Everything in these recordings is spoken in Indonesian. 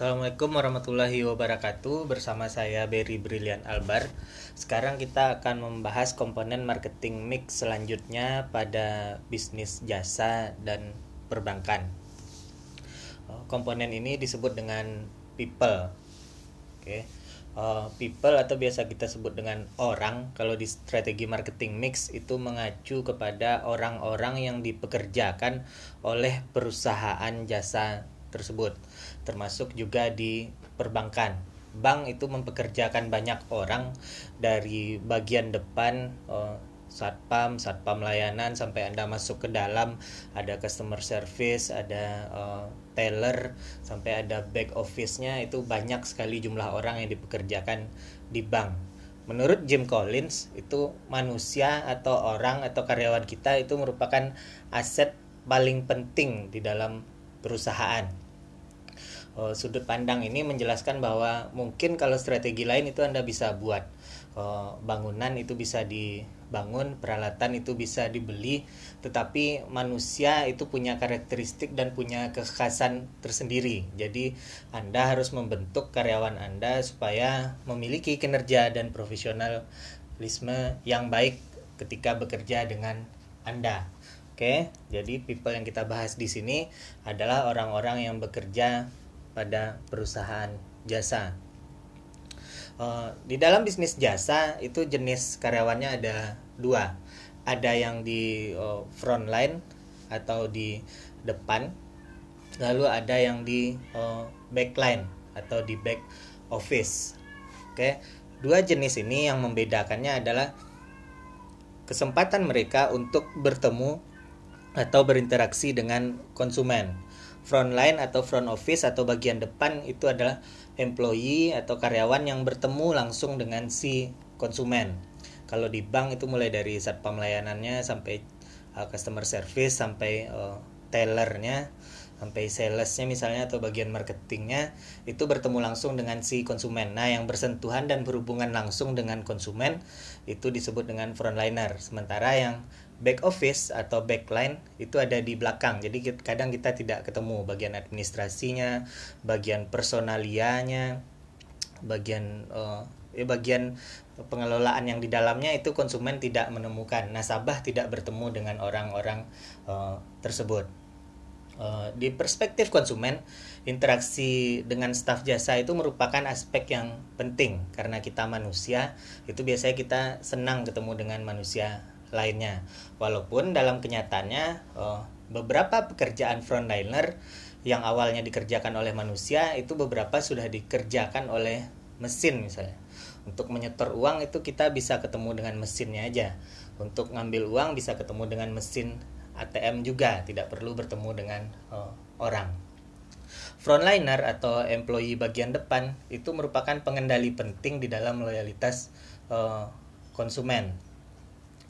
Assalamualaikum warahmatullahi wabarakatuh. Bersama saya Berry Brilian Albar. Sekarang kita akan membahas komponen marketing mix selanjutnya pada bisnis jasa dan perbankan. Oh, Komponen ini disebut dengan people. Oke. Uh, People atau biasa kita sebut dengan orang. Kalau di strategi marketing mix itu mengacu kepada orang-orang yang dipekerjakan oleh perusahaan jasa tersebut termasuk juga di perbankan. Bank itu mempekerjakan banyak orang dari bagian depan uh, satpam satpam layanan sampai anda masuk ke dalam ada customer service ada uh, teller sampai ada back office-nya itu banyak sekali jumlah orang yang dipekerjakan di bank. Menurut Jim Collins itu manusia atau orang atau karyawan kita itu merupakan aset paling penting di dalam perusahaan uh, sudut pandang ini menjelaskan bahwa mungkin kalau strategi lain itu Anda bisa buat uh, bangunan itu bisa dibangun, peralatan itu bisa dibeli, tetapi manusia itu punya karakteristik dan punya kekhasan tersendiri. Jadi Anda harus membentuk karyawan Anda supaya memiliki kinerja dan profesionalisme yang baik ketika bekerja dengan Anda. Oke, jadi people yang kita bahas di sini adalah orang-orang yang bekerja pada perusahaan jasa. Uh, di dalam bisnis jasa itu jenis karyawannya ada dua, ada yang di uh, front line atau di depan, lalu ada yang di uh, backline atau di back office. Oke, dua jenis ini yang membedakannya adalah kesempatan mereka untuk bertemu atau berinteraksi dengan konsumen front line atau front office atau bagian depan itu adalah employee atau karyawan yang bertemu langsung dengan si konsumen. Kalau di bank itu mulai dari satpam layanannya sampai uh, customer service sampai uh, tellernya sampai salesnya misalnya atau bagian marketingnya itu bertemu langsung dengan si konsumen. Nah, yang bersentuhan dan berhubungan langsung dengan konsumen itu disebut dengan frontliner. Sementara yang back office atau backline itu ada di belakang. Jadi kadang kita tidak ketemu bagian administrasinya, bagian personalianya, bagian uh, ya bagian pengelolaan yang di dalamnya itu konsumen tidak menemukan. Nasabah tidak bertemu dengan orang-orang uh, tersebut. Uh, di perspektif konsumen, interaksi dengan staf jasa itu merupakan aspek yang penting karena kita manusia, itu biasanya kita senang ketemu dengan manusia lainnya. Walaupun dalam kenyataannya uh, beberapa pekerjaan frontliner yang awalnya dikerjakan oleh manusia itu beberapa sudah dikerjakan oleh mesin misalnya. Untuk menyetor uang itu kita bisa ketemu dengan mesinnya aja. Untuk ngambil uang bisa ketemu dengan mesin ATM juga, tidak perlu bertemu dengan uh, orang. Frontliner atau employee bagian depan itu merupakan pengendali penting di dalam loyalitas uh, konsumen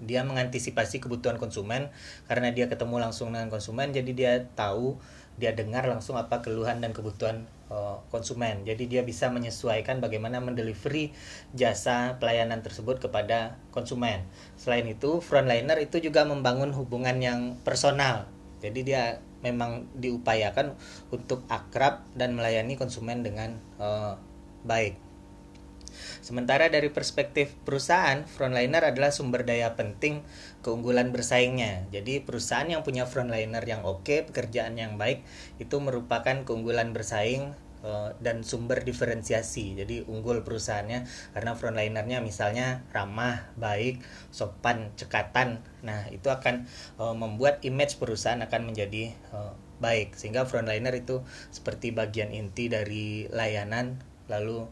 dia mengantisipasi kebutuhan konsumen karena dia ketemu langsung dengan konsumen jadi dia tahu dia dengar langsung apa keluhan dan kebutuhan uh, konsumen. Jadi dia bisa menyesuaikan bagaimana mendelivery jasa pelayanan tersebut kepada konsumen. Selain itu frontliner itu juga membangun hubungan yang personal. Jadi dia memang diupayakan untuk akrab dan melayani konsumen dengan uh, baik Sementara dari perspektif perusahaan, frontliner adalah sumber daya penting keunggulan bersaingnya. Jadi perusahaan yang punya frontliner yang oke, pekerjaan yang baik, itu merupakan keunggulan bersaing uh, dan sumber diferensiasi. Jadi unggul perusahaannya karena frontlinernya misalnya ramah, baik, sopan, cekatan. Nah, itu akan uh, membuat image perusahaan akan menjadi uh, baik sehingga frontliner itu seperti bagian inti dari layanan lalu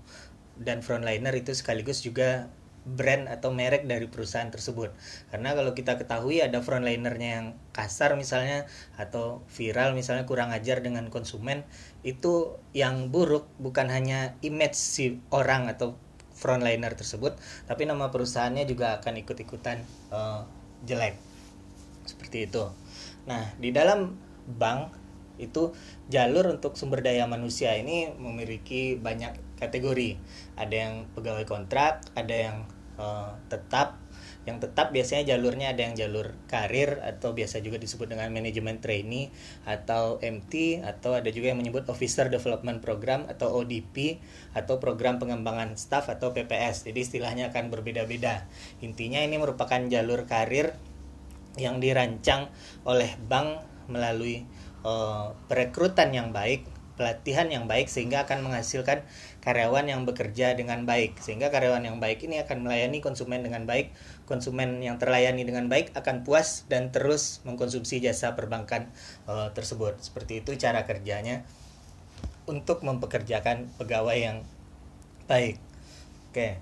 dan frontliner itu sekaligus juga brand atau merek dari perusahaan tersebut. Karena kalau kita ketahui ada frontlinernya yang kasar misalnya atau viral misalnya kurang ajar dengan konsumen, itu yang buruk bukan hanya image si orang atau frontliner tersebut, tapi nama perusahaannya juga akan ikut-ikutan uh, jelek. Seperti itu. Nah, di dalam bank itu jalur untuk sumber daya manusia ini memiliki banyak kategori ada yang pegawai kontrak ada yang uh, tetap yang tetap biasanya jalurnya ada yang jalur karir atau biasa juga disebut dengan manajemen trainee atau MT atau ada juga yang menyebut Officer Development Program atau ODP atau program pengembangan staff atau PPS. Jadi istilahnya akan berbeda-beda. Intinya ini merupakan jalur karir yang dirancang oleh bank melalui uh, perekrutan yang baik pelatihan yang baik sehingga akan menghasilkan karyawan yang bekerja dengan baik. Sehingga karyawan yang baik ini akan melayani konsumen dengan baik. Konsumen yang terlayani dengan baik akan puas dan terus mengkonsumsi jasa perbankan uh, tersebut. Seperti itu cara kerjanya untuk mempekerjakan pegawai yang baik. Oke.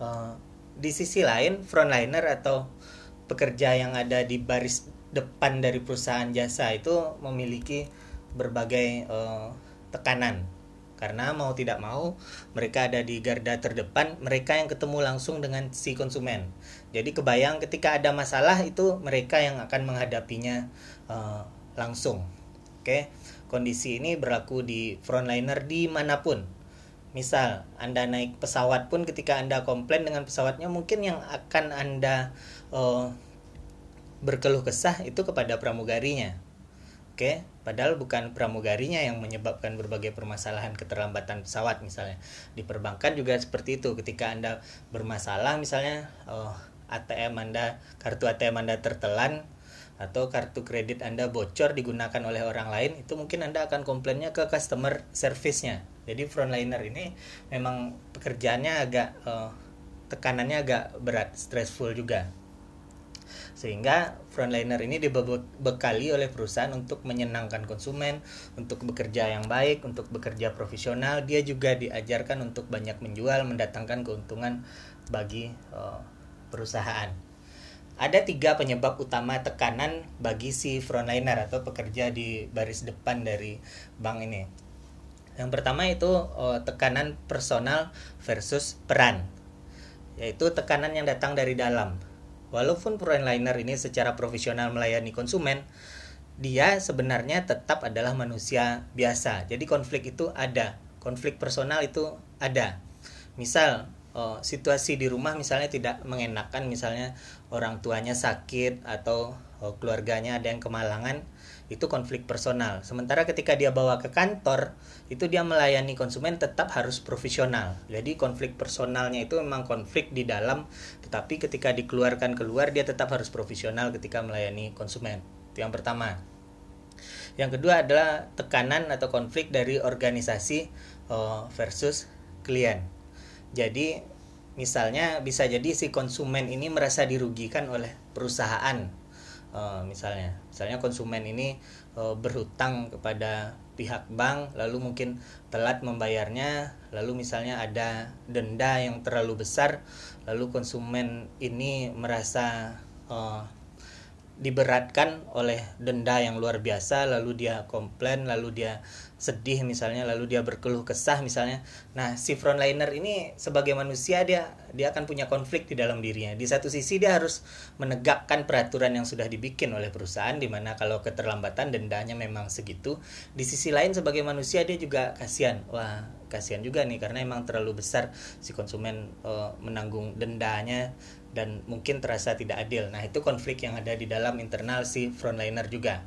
Uh, di sisi lain frontliner atau pekerja yang ada di baris depan dari perusahaan jasa itu memiliki berbagai uh, tekanan karena mau tidak mau mereka ada di garda terdepan mereka yang ketemu langsung dengan si konsumen. Jadi kebayang ketika ada masalah itu mereka yang akan menghadapinya uh, langsung. Oke? Kondisi ini berlaku di frontliner di mana pun misal anda naik pesawat pun ketika anda komplain dengan pesawatnya mungkin yang akan anda uh, berkeluh kesah itu kepada pramugarinya. Oke, padahal bukan pramugarinya yang menyebabkan berbagai permasalahan keterlambatan pesawat misalnya. Di perbankan juga seperti itu. Ketika Anda bermasalah misalnya oh, ATM Anda, kartu ATM Anda tertelan atau kartu kredit Anda bocor digunakan oleh orang lain, itu mungkin Anda akan komplainnya ke customer service-nya. Jadi frontliner ini memang pekerjaannya agak uh, tekanannya agak berat, stressful juga sehingga frontliner ini dibekali oleh perusahaan untuk menyenangkan konsumen, untuk bekerja yang baik, untuk bekerja profesional. Dia juga diajarkan untuk banyak menjual, mendatangkan keuntungan bagi uh, perusahaan. Ada tiga penyebab utama tekanan bagi si frontliner atau pekerja di baris depan dari bank ini. Yang pertama itu uh, tekanan personal versus peran, yaitu tekanan yang datang dari dalam walaupun frontliner ini secara profesional melayani konsumen, dia sebenarnya tetap adalah manusia biasa. Jadi konflik itu ada, konflik personal itu ada. Misal oh, situasi di rumah misalnya tidak mengenakan, misalnya orang tuanya sakit atau oh, keluarganya ada yang kemalangan, itu konflik personal. Sementara ketika dia bawa ke kantor, itu dia melayani konsumen tetap harus profesional. Jadi konflik personalnya itu memang konflik di dalam, tetapi ketika dikeluarkan keluar dia tetap harus profesional ketika melayani konsumen. Itu yang pertama. Yang kedua adalah tekanan atau konflik dari organisasi uh, versus klien. Jadi misalnya bisa jadi si konsumen ini merasa dirugikan oleh perusahaan uh, misalnya. Misalnya konsumen ini uh, berhutang kepada pihak bank lalu mungkin telat membayarnya lalu misalnya ada denda yang terlalu besar lalu konsumen ini merasa uh, diberatkan oleh denda yang luar biasa lalu dia komplain lalu dia sedih misalnya lalu dia berkeluh kesah misalnya. Nah si frontliner ini sebagai manusia dia dia akan punya konflik di dalam dirinya. Di satu sisi dia harus menegakkan peraturan yang sudah dibikin oleh perusahaan di mana kalau keterlambatan dendanya memang segitu. Di sisi lain sebagai manusia dia juga kasihan. Wah kasihan juga nih karena emang terlalu besar si konsumen uh, menanggung dendanya dan mungkin terasa tidak adil. Nah, itu konflik yang ada di dalam internal si frontliner juga.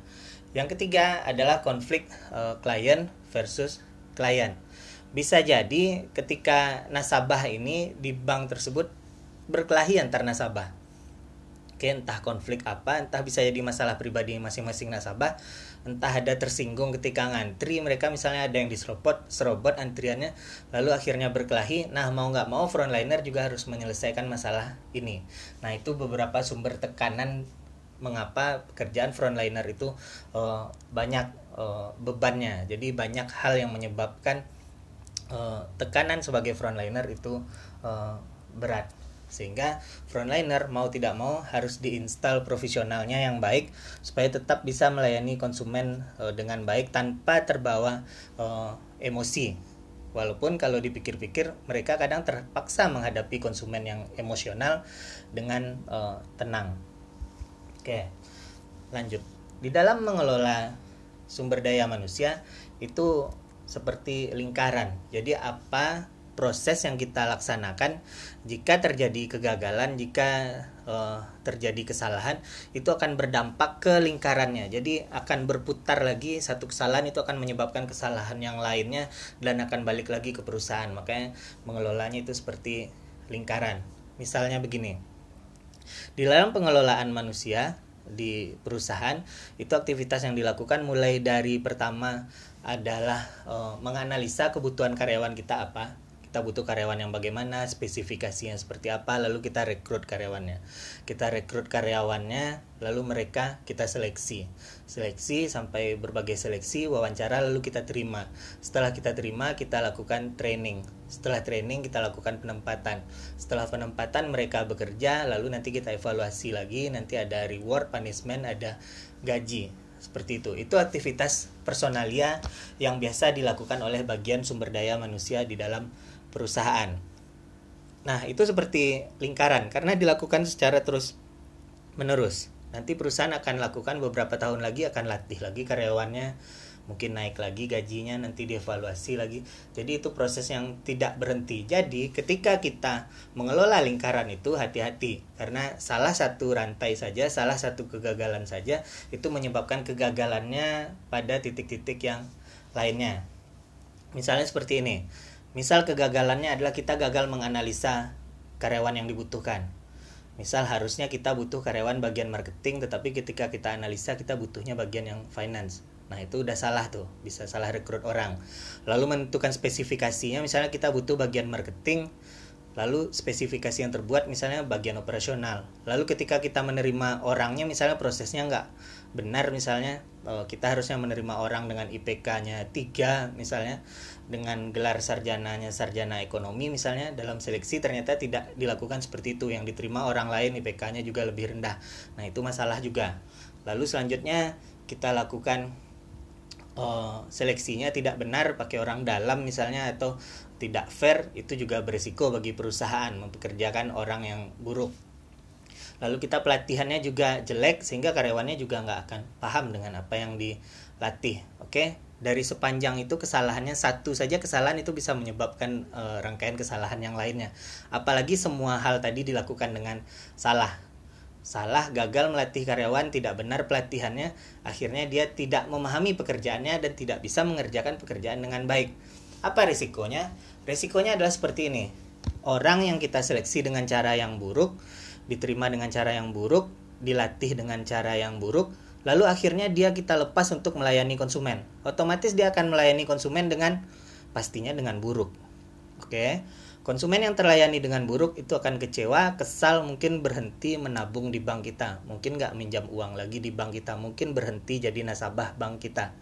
Yang ketiga adalah konflik uh, klien versus klien. Bisa jadi ketika nasabah ini di bank tersebut berkelahi antar nasabah. Oke, entah konflik apa, entah bisa jadi masalah pribadi masing-masing nasabah, entah ada tersinggung ketika ngantri, mereka misalnya ada yang diserobot, serobot antriannya, lalu akhirnya berkelahi. Nah, mau nggak mau frontliner juga harus menyelesaikan masalah ini. Nah, itu beberapa sumber tekanan mengapa pekerjaan frontliner itu uh, banyak uh, bebannya. Jadi banyak hal yang menyebabkan uh, tekanan sebagai frontliner itu uh, berat sehingga frontliner mau tidak mau harus diinstal profesionalnya yang baik supaya tetap bisa melayani konsumen uh, dengan baik tanpa terbawa uh, emosi. Walaupun kalau dipikir-pikir mereka kadang terpaksa menghadapi konsumen yang emosional dengan uh, tenang. Oke lanjut. Di dalam mengelola sumber daya manusia itu seperti lingkaran. Jadi apa proses yang kita laksanakan jika terjadi kegagalan jika uh, terjadi kesalahan itu akan berdampak ke lingkarannya. Jadi akan berputar lagi satu kesalahan itu akan menyebabkan kesalahan yang lainnya dan akan balik lagi ke perusahaan. Makanya mengelolanya itu seperti lingkaran. Misalnya begini di dalam pengelolaan manusia di perusahaan itu aktivitas yang dilakukan mulai dari pertama adalah uh, menganalisa kebutuhan karyawan kita apa kita butuh karyawan yang bagaimana spesifikasinya seperti apa lalu kita rekrut karyawannya. Kita rekrut karyawannya lalu mereka kita seleksi. Seleksi sampai berbagai seleksi wawancara lalu kita terima. Setelah kita terima kita lakukan training. Setelah training kita lakukan penempatan. Setelah penempatan mereka bekerja lalu nanti kita evaluasi lagi nanti ada reward punishment ada gaji. Seperti itu. Itu aktivitas personalia yang biasa dilakukan oleh bagian sumber daya manusia di dalam perusahaan. Nah, itu seperti lingkaran karena dilakukan secara terus menerus. Nanti perusahaan akan lakukan beberapa tahun lagi akan latih lagi karyawannya, mungkin naik lagi gajinya, nanti dievaluasi lagi. Jadi itu proses yang tidak berhenti. Jadi ketika kita mengelola lingkaran itu hati-hati karena salah satu rantai saja, salah satu kegagalan saja itu menyebabkan kegagalannya pada titik-titik yang lainnya. Misalnya seperti ini Misal kegagalannya adalah kita gagal menganalisa karyawan yang dibutuhkan. Misal harusnya kita butuh karyawan bagian marketing tetapi ketika kita analisa kita butuhnya bagian yang finance. Nah, itu udah salah tuh, bisa salah rekrut orang. Lalu menentukan spesifikasinya misalnya kita butuh bagian marketing lalu spesifikasi yang terbuat misalnya bagian operasional. Lalu ketika kita menerima orangnya misalnya prosesnya nggak benar misalnya eh, kita harusnya menerima orang dengan IPK-nya 3 misalnya dengan gelar sarjananya sarjana ekonomi misalnya dalam seleksi ternyata tidak dilakukan seperti itu. Yang diterima orang lain IPK-nya juga lebih rendah. Nah itu masalah juga. Lalu selanjutnya kita lakukan uh, seleksinya tidak benar pakai orang dalam misalnya atau tidak fair itu juga berisiko bagi perusahaan mempekerjakan orang yang buruk. Lalu kita pelatihannya juga jelek sehingga karyawannya juga nggak akan paham dengan apa yang dilatih oke? okay? Dari sepanjang itu kesalahannya satu saja kesalahan itu bisa menyebabkan e, rangkaian kesalahan yang lainnya. Apalagi semua hal tadi dilakukan dengan salah. Salah gagal melatih karyawan tidak benar pelatihannya akhirnya dia tidak memahami pekerjaannya dan tidak bisa mengerjakan pekerjaan dengan baik. Apa risikonya? Risikonya adalah seperti ini. Orang yang kita seleksi dengan cara yang buruk diterima dengan cara yang buruk dilatih dengan cara yang buruk lalu akhirnya dia kita lepas untuk melayani konsumen. Otomatis dia akan melayani konsumen dengan pastinya dengan buruk. Oke. Konsumen yang terlayani dengan buruk itu akan kecewa, kesal, mungkin berhenti menabung di bank kita. Mungkin nggak minjam uang lagi di bank kita. Mungkin berhenti jadi nasabah bank kita.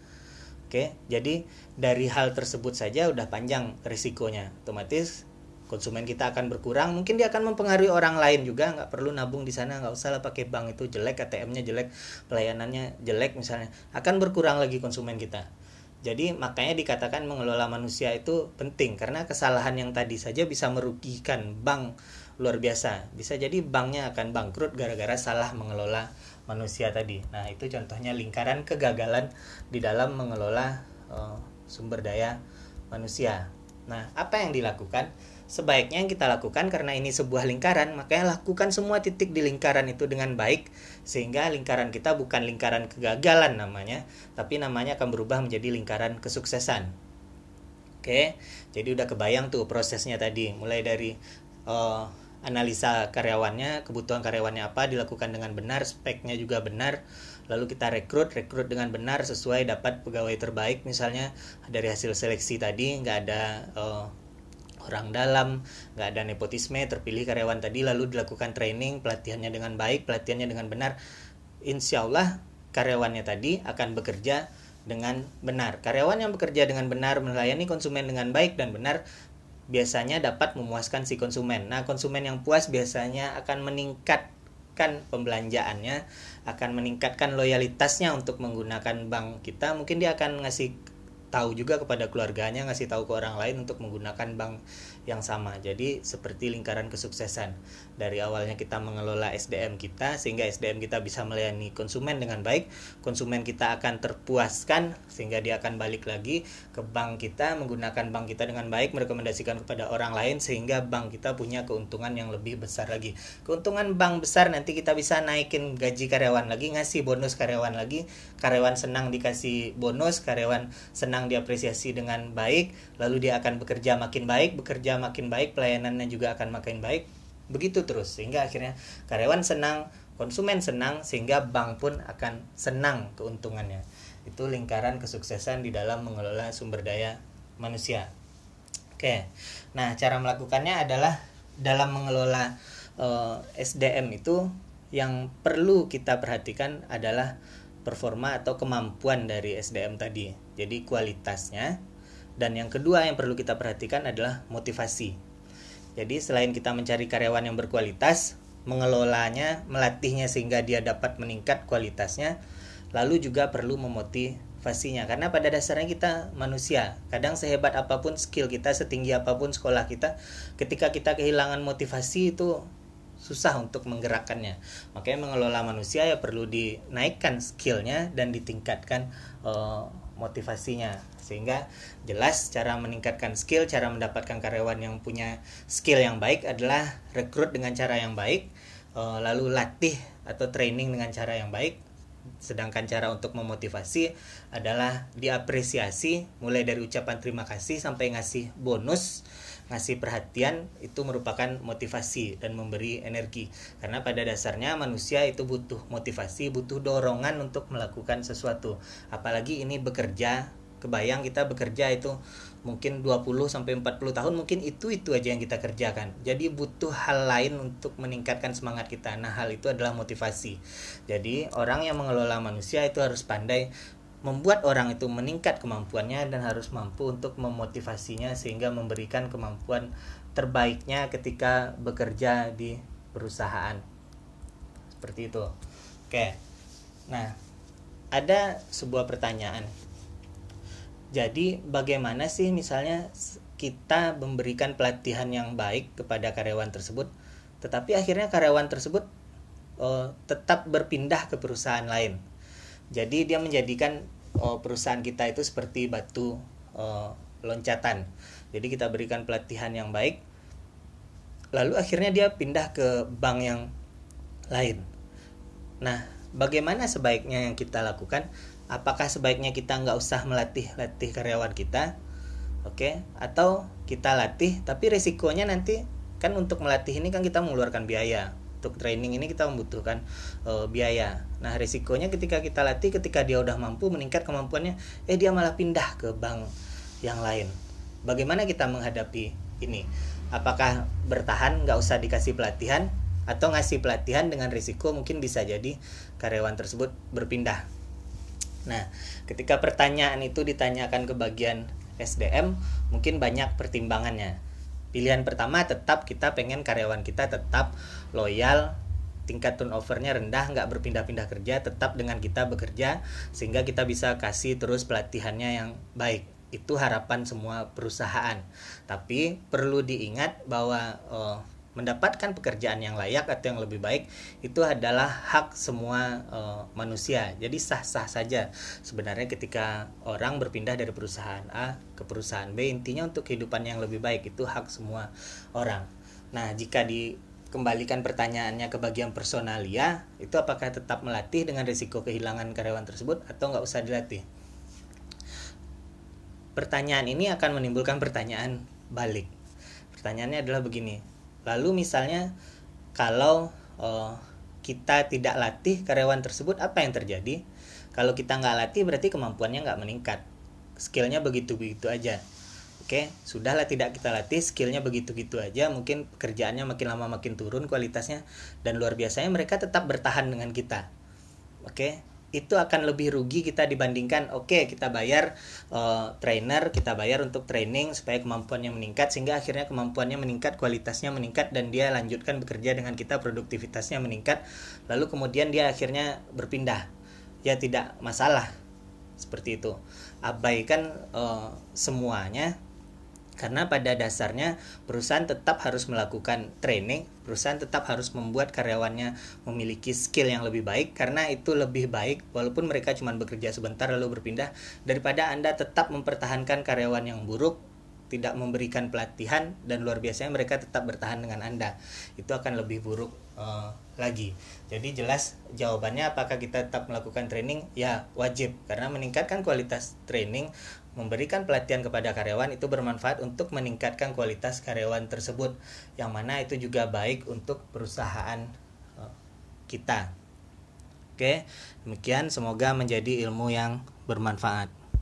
Oke, jadi dari hal tersebut saja udah panjang risikonya. Otomatis konsumen kita akan berkurang mungkin dia akan mempengaruhi orang lain juga. Nggak perlu nabung di sana nggak usah lah pakai bank itu jelek ATM-nya jelek pelayanannya jelek misalnya. Akan berkurang lagi konsumen kita. Jadi makanya dikatakan mengelola manusia itu penting karena kesalahan yang tadi saja bisa merugikan bank luar biasa. Bisa jadi banknya akan bangkrut gara-gara salah mengelola manusia tadi. Nah itu contohnya lingkaran kegagalan di dalam mengelola uh, sumber daya manusia. Nah apa yang dilakukan sebaiknya yang kita lakukan karena ini sebuah lingkaran, makanya lakukan semua titik di lingkaran itu dengan baik sehingga lingkaran kita bukan lingkaran kegagalan namanya, tapi namanya akan berubah menjadi lingkaran kesuksesan. Oke, jadi udah kebayang tuh prosesnya tadi, mulai dari uh, analisa karyawannya, kebutuhan karyawannya apa dilakukan dengan benar, speknya juga benar, lalu kita rekrut, rekrut dengan benar sesuai dapat pegawai terbaik misalnya dari hasil seleksi tadi nggak ada uh, orang dalam, nggak ada nepotisme, terpilih karyawan tadi lalu dilakukan training, pelatihannya dengan baik, pelatihannya dengan benar, insya Allah karyawannya tadi akan bekerja dengan benar. Karyawan yang bekerja dengan benar, melayani konsumen dengan baik dan benar, biasanya dapat memuaskan si konsumen. Nah, konsumen yang puas biasanya akan meningkatkan pembelanjaannya, akan meningkatkan loyalitasnya untuk menggunakan bank kita. Mungkin dia akan ngasih tahu juga kepada keluarganya ngasih tahu ke orang lain untuk menggunakan bank yang sama. Jadi seperti lingkaran kesuksesan. Dari awalnya kita mengelola SDM kita sehingga SDM kita bisa melayani konsumen dengan baik konsumen kita akan terpuaskan sehingga dia akan balik lagi ke bank kita menggunakan bank kita dengan baik merekomendasikan kepada orang lain sehingga bank kita punya keuntungan yang lebih besar lagi. Keuntungan bank besar nanti kita bisa naikin gaji karyawan lagi ngasih bonus karyawan lagi. Karyawan senang dikasih bonus karyawan senang diapresiasi dengan baik lalu dia akan bekerja makin baik bekerja makin baik pelayanannya juga akan makin baik. Begitu terus sehingga akhirnya karyawan senang konsumen senang sehingga bank pun akan senang keuntungannya. Itu lingkaran kesuksesan di dalam mengelola sumber daya manusia. Oke nah cara melakukannya adalah dalam mengelola uh, eh, SDM itu yang perlu kita perhatikan adalah performa atau kemampuan dari SDM tadi. Jadi kualitasnya dan yang kedua yang perlu kita perhatikan adalah motivasi. Jadi selain kita mencari karyawan yang berkualitas, mengelolanya, melatihnya sehingga dia dapat meningkat kualitasnya, lalu juga perlu memotivasinya karena pada dasarnya kita manusia. Kadang sehebat apa pun skill kita, setinggi apa pun sekolah kita, ketika kita kehilangan motivasi itu susah untuk menggerakkannya. Makanya mengelola manusia ya perlu dinaikkan skillnya dan ditingkatkan uh, motivasinya sehingga jelas cara meningkatkan skill, cara mendapatkan karyawan yang punya skill yang baik adalah rekrut dengan cara yang baik, uh, lalu latih atau training dengan cara yang baik. Sedangkan cara untuk memotivasi adalah diapresiasi mulai dari ucapan terima kasih sampai ngasih bonus ngasih perhatian itu merupakan motivasi dan memberi energi karena pada dasarnya manusia itu butuh motivasi butuh dorongan untuk melakukan sesuatu apalagi ini bekerja kebayang kita bekerja itu mungkin 20 sampai 40 tahun mungkin itu itu aja yang kita kerjakan. Jadi butuh hal lain untuk meningkatkan semangat kita. Nah, hal itu adalah motivasi. Jadi, orang yang mengelola manusia itu harus pandai membuat orang itu meningkat kemampuannya dan harus mampu untuk memotivasinya sehingga memberikan kemampuan terbaiknya ketika bekerja di perusahaan. Seperti itu. Oke. Nah, ada sebuah pertanyaan. Jadi, bagaimana sih misalnya kita memberikan pelatihan yang baik kepada karyawan tersebut, tetapi akhirnya karyawan tersebut oh, tetap berpindah ke perusahaan lain. Jadi dia menjadikan oh, perusahaan kita itu seperti batu oh, loncatan. Jadi kita berikan pelatihan yang baik. Lalu akhirnya dia pindah ke bank yang lain. Nah, bagaimana sebaiknya yang kita lakukan? Apakah sebaiknya kita nggak usah melatih latih karyawan kita, oke? Okay? Atau kita latih, tapi resikonya nanti kan untuk melatih ini kan kita mengeluarkan biaya untuk training ini kita membutuhkan uh, biaya. Nah, risikonya ketika kita latih, ketika dia udah mampu meningkat kemampuannya, eh dia malah pindah ke bank yang lain. Bagaimana kita menghadapi ini? Apakah bertahan nggak usah dikasih pelatihan atau ngasih pelatihan dengan risiko mungkin bisa jadi karyawan tersebut berpindah. Nah, ketika pertanyaan itu ditanyakan ke bagian SDM, mungkin banyak pertimbangannya pilihan pertama tetap kita pengen karyawan kita tetap loyal tingkat turnovernya rendah nggak berpindah-pindah kerja tetap dengan kita bekerja sehingga kita bisa kasih terus pelatihannya yang baik. Itu harapan semua perusahaan. Tapi perlu diingat bahwa oh, mendapatkan pekerjaan yang layak atau yang lebih baik itu adalah hak semua uh, manusia. Jadi sah-sah saja sebenarnya ketika orang berpindah dari perusahaan A ke perusahaan B intinya untuk kehidupan yang lebih baik itu hak semua orang. Nah, jika dikembalikan pertanyaannya ke bagian personalia, itu apakah tetap melatih dengan risiko kehilangan karyawan tersebut atau nggak usah dilatih? Pertanyaan ini akan menimbulkan pertanyaan balik. Pertanyaannya adalah begini, Lalu misalnya kalau uh, kita tidak latih karyawan tersebut apa yang terjadi? Kalau kita nggak latih berarti kemampuannya nggak meningkat. Skillnya begitu-begitu aja. Oke, sudahlah tidak kita latih, skillnya begitu-gitu aja, mungkin pekerjaannya makin lama makin turun kualitasnya, dan luar biasanya mereka tetap bertahan dengan kita. Oke, itu akan lebih rugi kita dibandingkan oke okay, kita bayar uh, trainer kita bayar untuk training supaya kemampuannya meningkat sehingga akhirnya kemampuannya meningkat kualitasnya meningkat dan dia lanjutkan bekerja dengan kita produktivitasnya meningkat lalu kemudian dia akhirnya berpindah. Ya tidak masalah. Seperti itu. Abaikan uh, semuanya karena pada dasarnya perusahaan tetap harus melakukan training, perusahaan tetap harus membuat karyawannya memiliki skill yang lebih baik karena itu lebih baik walaupun mereka cuma bekerja sebentar lalu berpindah daripada Anda tetap mempertahankan karyawan yang buruk tidak memberikan pelatihan dan luar biasanya mereka tetap bertahan dengan Anda. Itu akan lebih buruk uh, lagi. Jadi jelas jawabannya apakah kita tetap melakukan training? Ya, wajib karena meningkatkan kualitas training, memberikan pelatihan kepada karyawan itu bermanfaat untuk meningkatkan kualitas karyawan tersebut. Yang mana itu juga baik untuk perusahaan uh, kita. Oke, demikian semoga menjadi ilmu yang bermanfaat.